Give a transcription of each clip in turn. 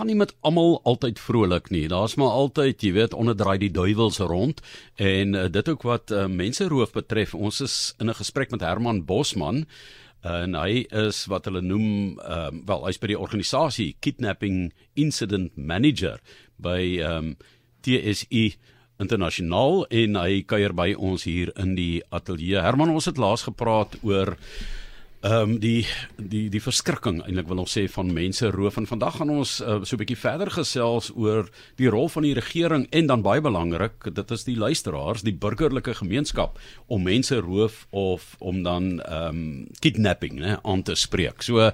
gaan nie met almal altyd vrolik nie. Daar's maar altyd, jy weet, onderdraai die duiwels rond en uh, dit ook wat uh, mense roof betref. Ons is in 'n gesprek met Herman Bosman en hy is wat hulle noem ehm uh, wel hy's by die organisasie Kidnapping Incident Manager by ehm um, TSI internasionaal en hy kuier by ons hier in die ateljee. Herman, ons het laas gepraat oor ehm um, die die die verskrikking eintlik wil ons sê van mense roof en vandag gaan ons uh, so 'n bietjie verder gesels oor die rol van die regering en dan baie belangrik dit is die luisteraars die burgerlike gemeenskap om mense roof of om dan ehm um, kidnapping né aan te spreek. So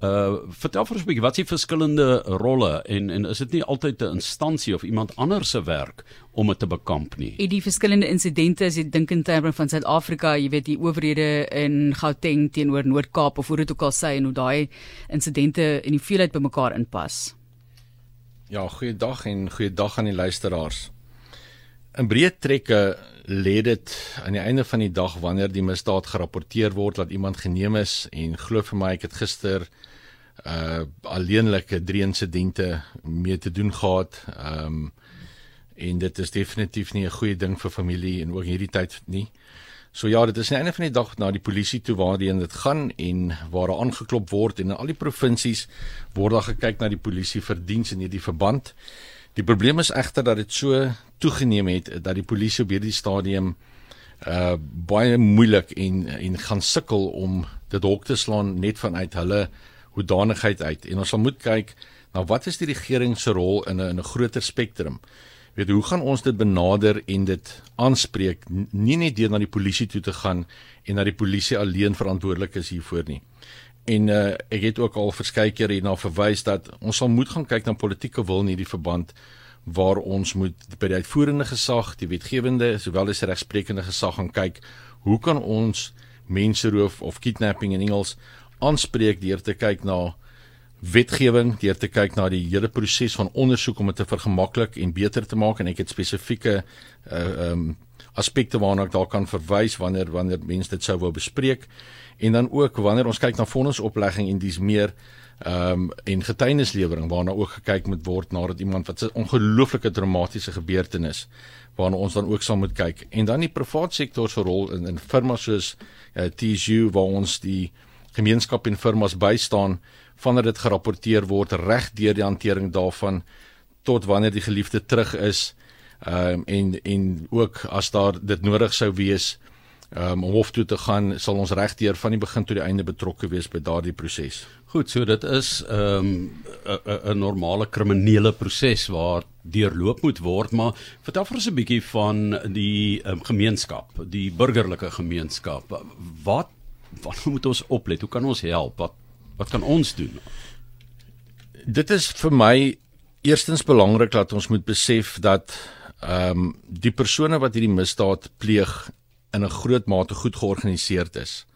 Uh vertel vir ons 'n bietjie wat is die verskillende rolle en en is dit nie altyd 'n instansie of iemand anders se werk om dit te bekamp nie? En die verskillende insidente as jy dink in terme van Suid-Afrika, jy weet die owerhede in Gauteng teenoor Noord-Kaap of hoe dit ook al sê en hoe daai insidente in die veelheid bymekaar inpas. Ja, goeiedag en goeiedag aan die luisteraars. In breë trekke lê dit aan die einde van die dag wanneer die misdaad gerapporteer word dat iemand geneem is en glo vir my ek het gister uh alleenlike drie insidente mee te doen gehad. Ehm um, en dit is definitief nie 'n goeie ding vir familie en ook hierdie tyd nie. So ja, dit is aan die einde van die dag na die polisie toe waarheen dit gaan en waar daar aangeklop word en in al die provinsies word daar gekyk na die polisie vir diens in hierdie verband. Die probleem is egter dat dit so toegeneem het dat die polisie op hierdie stadium uh baie moeilik en en gaan sukkel om dit hok te slaan net vanuit hulle hoedanigheid uit en ons sal moet kyk na wat is die regering se rol in 'n in 'n groter spektrum. Weet hoe gaan ons dit benader en dit aanspreek nie net deur na die polisie toe te gaan en dat die polisie alleen verantwoordelik is hiervoor nie. En uh, ek het ook al verskeie keer hierna verwys dat ons sal moet gaan kyk na politieke wil in hierdie verband waar ons moet by die uitvoerende gesag, die wetgewende sowel as die regsprekende gesag gaan kyk hoe kan ons menseroof of kidnapping in Engels aanspreek deur te kyk na wetgewing, deur te kyk na die hele proses van ondersoek om dit te vergemaklik en beter te maak? En ek het spesifieke uh um aspekte waarna ek daar kan verwys wanneer wanneer mense dit sou wou bespreek en dan ook wanneer ons kyk na vonnisoplegging en dis meer ehm um, en getuienislewering waarna ook gekyk moet word nadat iemand wat 'n ongelooflike dramatiese gebeurtenis waarna ons dan ook sal moet kyk. En dan die private sektor se rol in in firmas soos uh, TSU waar ons die gemeenskap en firmas bystaan vandat dit gerapporteer word reg deur die hantering daarvan tot wanneer die geliefde terug is ehm um, en en ook as daar dit nodig sou wees um, om hof toe te gaan sal ons regdeur van die begin tot die einde betrokke wees by daardie proses. Goed, so dit is 'n um, 'n normale kriminele proses waar deurloop moet word, maar vertel vir ons 'n bietjie van die um, gemeenskap, die burgerlike gemeenskap. Wat wat moet ons oplet? Hoe kan ons help? Wat wat kan ons doen? Dit is vir my eerstens belangrik dat ons moet besef dat ehm um, die persone wat hierdie misdaad pleeg in 'n groot mate goed georganiseerd is.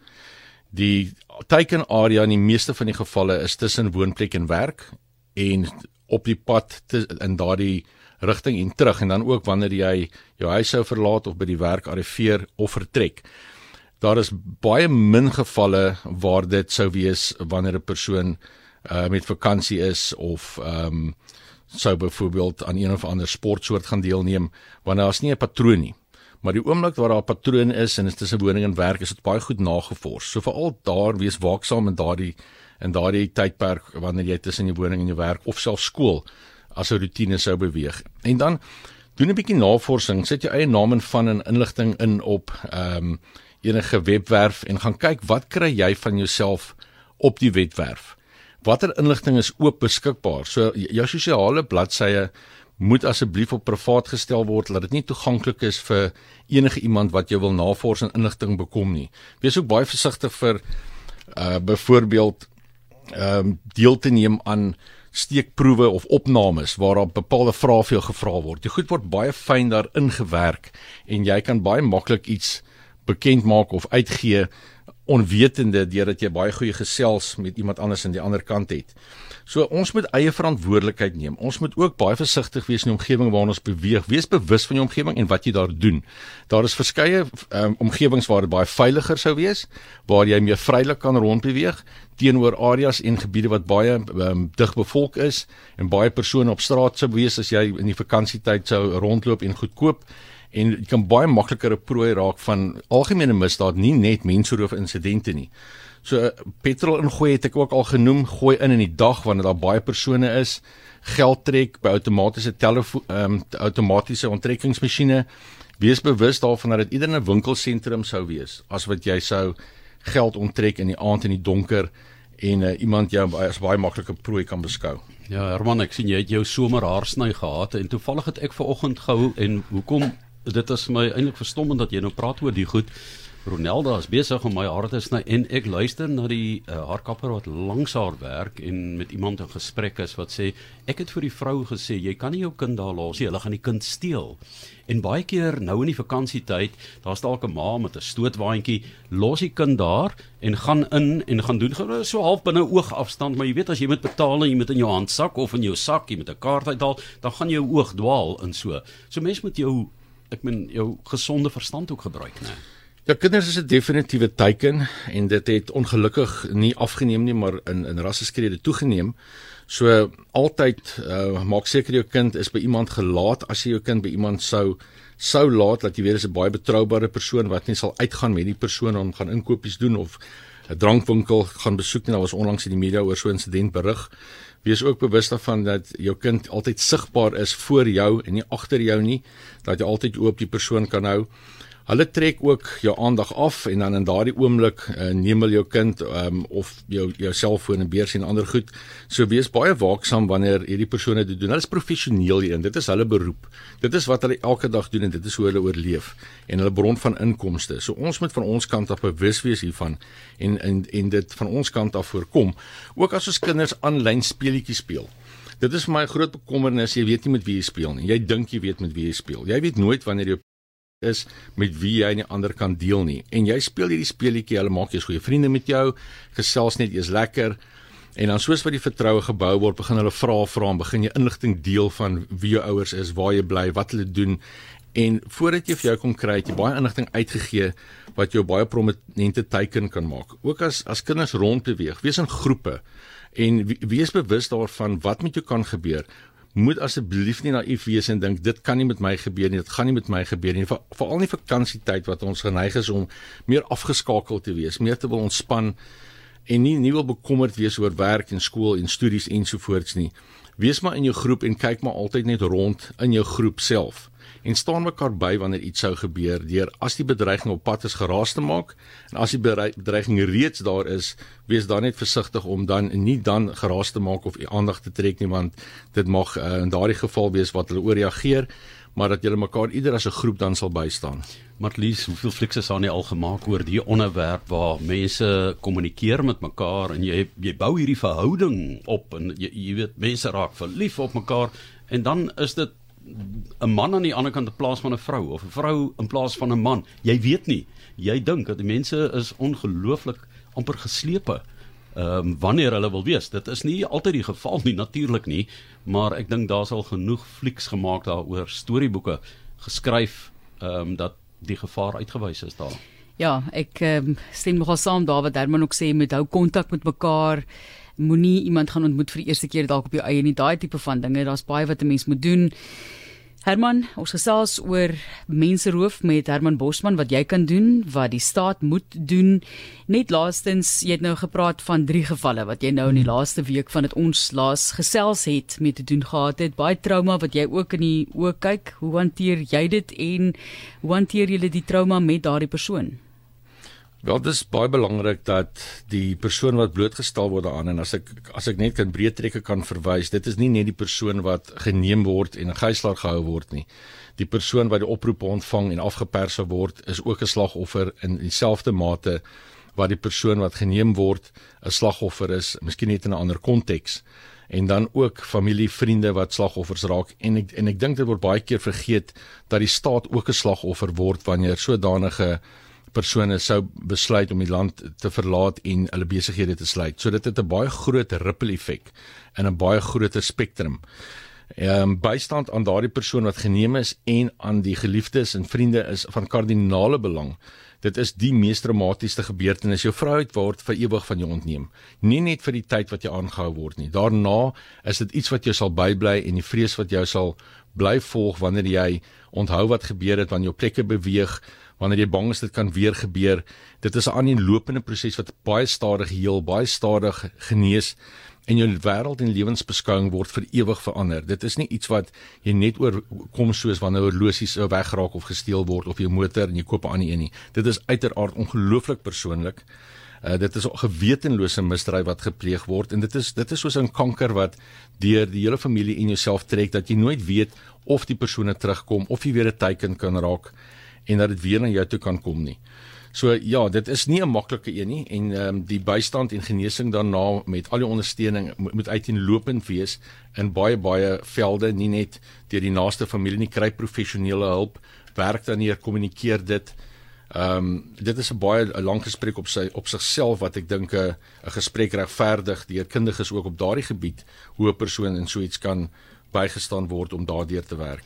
Die teikenarea in die meeste van die gevalle is tussen woonplek en werk en op die pad te, in daardie rigting en terug en dan ook wanneer jy jou huis sou verlaat of by die werk arriveer of vertrek. Daar is baie min gevalle waar dit sou wees wanneer 'n persoon uh, met vakansie is of ehm um, sou byvoorbeeld aan een of ander sportsoort gaan deelneem wanneer daar's nie 'n patroon nie. Maar die oomblik waar daar 'n patroon is en dit tussen woning en werk, is dit baie goed nagevors. So veral daar wees waaksaam in daardie in daardie tydperk wanneer jy tussen jou woning en jou werk of self skool as 'n rotine sou beweeg. En dan doen 'n bietjie navorsing, sit jou eie naam en van en inligting in op ehm um, enige webwerf en gaan kyk wat kry jy van jouself op die webwerf. Watter inligting is oop beskikbaar? So jou sosiale bladsye moet asseblief op privaat gestel word dat dit nie toeganklik is vir enige iemand wat jou wil navors en inligting bekom nie. Wees ook baie versigtig vir uh byvoorbeeld ehm um, deel te neem aan steekproewe of opnames waar daar bepaalde vrae vir jou gevra word. Die goed word baie fyn daar ingewerk en jy kan baie maklik iets bekend maak of uitgee onwetende deurdat jy baie goeie gesels met iemand anders aan die ander kant het. So ons moet eie verantwoordelikheid neem. Ons moet ook baie versigtig wees in die omgewing waarin ons beweeg. Wees bewus van jou omgewing en wat jy daar doen. Daar is verskeie um, omgewings waar dit baie veiliger sou wees, waar jy meer vrylik kan rondbeweeg teenoor areas en gebiede wat baie um, dig bevolk is en baie persone op straat sou wees as jy in die vakansietyd sou rondloop en goedkoop en jy kan baie makliker 'n prooi raak van algemene misdaad, nie net menseroof insidente nie. So petrol ingooi het ek ook al genoem, gooi in in die dag wanneer daar baie persone is, geld trek by outomatiese telefoon ehm um, outomatiese onttrekkingsmasjiene. Wees bewus daarvan dat dit eerder 'n winkelsentrum sou wees as wat jy sou geld onttrek in die aand in die donker en uh, iemand jou as baie maklike prooi kan beskou. Ja, Herman, ek sien jy het jou somerhaarsny gehad en toevallig het ek vanoggend gehou en hoekom dit is my eintlik verstommend dat jy nou praat oor die goed. Ronelda is besig om my hare te sny en ek luister na die uh, haarkapper wat langs haar werk en met iemand in gesprek is wat sê ek het vir die vrou gesê jy kan nie jou kind daar los nie, hulle gaan die kind steel. En baie keer nou in die vakansietyd, daar's dalk 'n ma met 'n stootwaandjie, los die kind daar en gaan in en gaan doen so half binne oogafstand, maar jy weet as jy moet betaal en jy moet in jou handsak of in jou sak, jy met 'n kaart uithaal, dan gaan jou oog dwaal in so. So mens moet jou ek meen jou gesonde verstand ook gebruik, né? Ja, kinders is 'n definitiewe teiken en dit het ongelukkig nie afgeneem nie, maar in in rasseskrede toegeneem. So altyd uh, maak seker jou kind is by iemand gelaat as jy jou kind by iemand sou sou laat dat jy weet is 'n baie betroubare persoon wat nie sal uitgaan met die persoon om gaan inkopies doen of 'n drankwinkel gaan besoek nie. Daar was onlangs in die media oor so 'n insident berig. Wees ook bewus daarvan dat jou kind altyd sigbaar is voor jou en nie agter jou nie, dat jy altyd oop die persoon kan hou. Hulle trek ook jou aandag af en dan in daardie oomblik uh, neem hulle jou kind um, of jou jou selfoon en beurs en ander goed. So wees baie waaksaam wanneer hierdie persone dit doen. Hulle is professioneel hierin. Dit is hulle beroep. Dit is wat hulle elke dag doen en dit is hoe hulle oorleef en hulle bron van inkomste. So ons moet van ons kant af bewus wees hiervan en en en dit van ons kant af voorkom. Ook as ons kinders aanlyn speletjies speel. Dit is vir my groot bekommernis. Jy weet nie met wie jy speel nie. Jy dink jy weet met wie jy speel. Jy weet nooit wanneer jy is met wie jy nie ander kan deel nie. En jy speel hierdie speletjie, hulle maak jy goeie vriende met jou, gesels net jy's lekker. En dan soos wat die vertroue gebou word, begin hulle vra vra en begin jy inligting deel van wie jou ouers is, waar jy bly, wat hulle doen. En voordat jy vir jou kom kry, het jy baie inligting uitgegee wat jou baie prominente teiken kan maak. Ook as as kinders rondbeweeg, wees in groepe en wees bewus daarvan wat met jou kan gebeur moet asseblief nie naïef wees en dink dit kan nie met my gebeur nie, dit gaan nie met my gebeur nie. Veral nie vakansietyd wat ons geneig is om meer afgeskakel te wees, meer te wil ontspan en nie nie wil bekommerd wees oor werk en skool en studies ensovoorts nie. Wees maar in jou groep en kyk maar altyd net rond in jou groep self en staan mekaar by wanneer iets sou gebeur deur as die bedreiging op pad is geraas te maak en as die bedreiging reeds daar is wees dan net versigtig om dan nie dan geraas te maak of aandag te trek nie want dit mag uh, in daardie geval wees wat hulle ooreageer maar dat julle mekaar ieder as 'n groep dan sal bystaan. Matlies, hoeveel fliks is daar nie al gemaak oor die onderwerp waar mense kommunikeer met mekaar en jy jy bou hierdie verhouding op en jy, jy weet mense raak verlief op mekaar en dan is dit 'n man aan die ander kant in plaas van 'n vrou of 'n vrou in plaas van 'n man. Jy weet nie. Jy dink dat die mense is ongelooflik amper geslepe ehm um, wanneer hulle wil wees. Dit is nie altyd die geval nie natuurlik nie, maar ek dink daar's al genoeg flieks gemaak daaroor, storieboeke geskryf ehm um, dat die gevaar uitgewys is daar. Ja, ek um, stem nogal saam daar wat Herman ook sê met hou kontak met mekaar moenie iemand gaan ontmoet vir die eerste keer dalk op jou eie nie daai tipe van dinge daar's baie wat 'n mens moet doen Herman, ons gesels oor menseroof met Herman Bosman wat jy kan doen, wat die staat moet doen. Net laastens, jy het nou gepraat van drie gevalle wat jy nou in die laaste week van dit ons laas gesels het met te doen gehad het. Baie trauma wat jy ook in die oë kyk. Hoe hanteer jy dit en hoe hanteer jy die trauma met daardie persoon? Wel dis baie belangrik dat die persoon wat blootgestel word daaraan en as ek as ek net kan breed trekke kan verwys, dit is nie net die persoon wat geneem word en 'n gijslaer gehou word nie. Die persoon wat die oproepe ontvang en afgepers word, is ook 'n slagoffer in dieselfde mate wat die persoon wat geneem word 'n slagoffer is, miskien net in 'n ander konteks. En dan ook familie, vriende wat slagoffers raak en ek en ek dink dit word baie keer vergeet dat die staat ook 'n slagoffer word wanneer sodanige persone sou besluit om die land te verlaat en hulle besighede te sluit. So dit het 'n baie groot ripple effek in 'n baie groter spektrum. Ehm um, bystand aan daardie persoon wat geneem is en aan die geliefdes en vriende is van kardinale belang. Dit is die mees dramatiese gebeurtenis. Jou vryheid word vir ewig van jou ontneem. Nie net vir die tyd wat jy aangehou word nie. Daarna is dit iets wat jou sal bybly en die vrees wat jou sal bly volg wanneer jy onthou wat gebeur het wanneer jou plekke beweeg, wanneer jy bang is dit kan weer gebeur. Dit is 'n aaneenlopende proses wat baie stadig heel, baie stadig genees en jou wêreld en lewensbeskouing word vir ewig verander. Dit is nie iets wat jy net oorkom soos wanneer horlosies sou wegraak of gesteel word of jou motor en jy koop 'n ander een nie. Dit is uiteraard ongelooflik persoonlik. Uh, dit is 'n gewetenlose misdryf wat gepleeg word en dit is dit is soos 'n kanker wat deur die hele familie en jouself trek dat jy nooit weet of die persone terugkom of jy weer 'n teiken kan raak en dat dit weer na jou toe kan kom nie. So ja, dit is nie 'n maklike een nie en ehm um, die bystand en genesing daarna met al die ondersteuning moet uiteenlopend wees in baie baie velde, nie net deur die naaste familie nie, kry professionele hulp, werk dan hier, kommunikeer dit. Ehm um, dit is 'n baie 'n lang gesprek op sy op sigself wat ek dink 'n 'n gesprek regverdig deur kundiges ook op daardie gebied hoe 'n persoon in so iets kan bygestaan word om daardeur te werk.